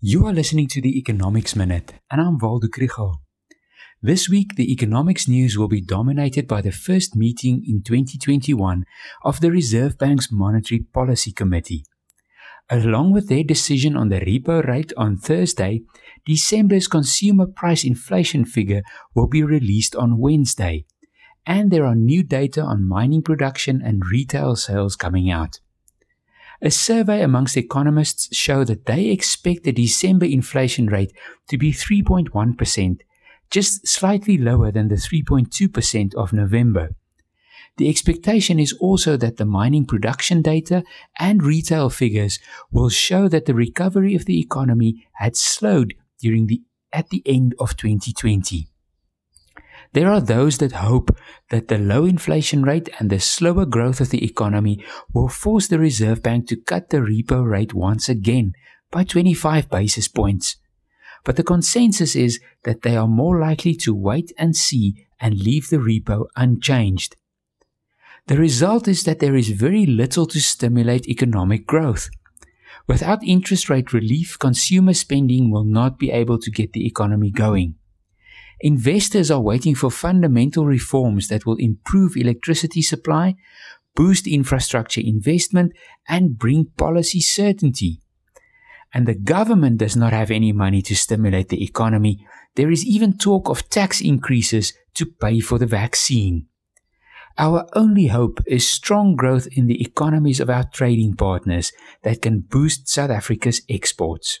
You are listening to the Economics Minute, and I'm Waldo. This week, the economics news will be dominated by the first meeting in 2021 of the Reserve Bank's Monetary Policy Committee. Along with their decision on the repo rate on Thursday, December's consumer price inflation figure will be released on Wednesday, and there are new data on mining production and retail sales coming out. A survey amongst economists show that they expect the December inflation rate to be 3.1%, just slightly lower than the 3.2% of November. The expectation is also that the mining production data and retail figures will show that the recovery of the economy had slowed during the at the end of 2020. There are those that hope that the low inflation rate and the slower growth of the economy will force the Reserve Bank to cut the repo rate once again by 25 basis points. But the consensus is that they are more likely to wait and see and leave the repo unchanged. The result is that there is very little to stimulate economic growth. Without interest rate relief, consumer spending will not be able to get the economy going. Investors are waiting for fundamental reforms that will improve electricity supply, boost infrastructure investment, and bring policy certainty. And the government does not have any money to stimulate the economy. There is even talk of tax increases to pay for the vaccine. Our only hope is strong growth in the economies of our trading partners that can boost South Africa's exports.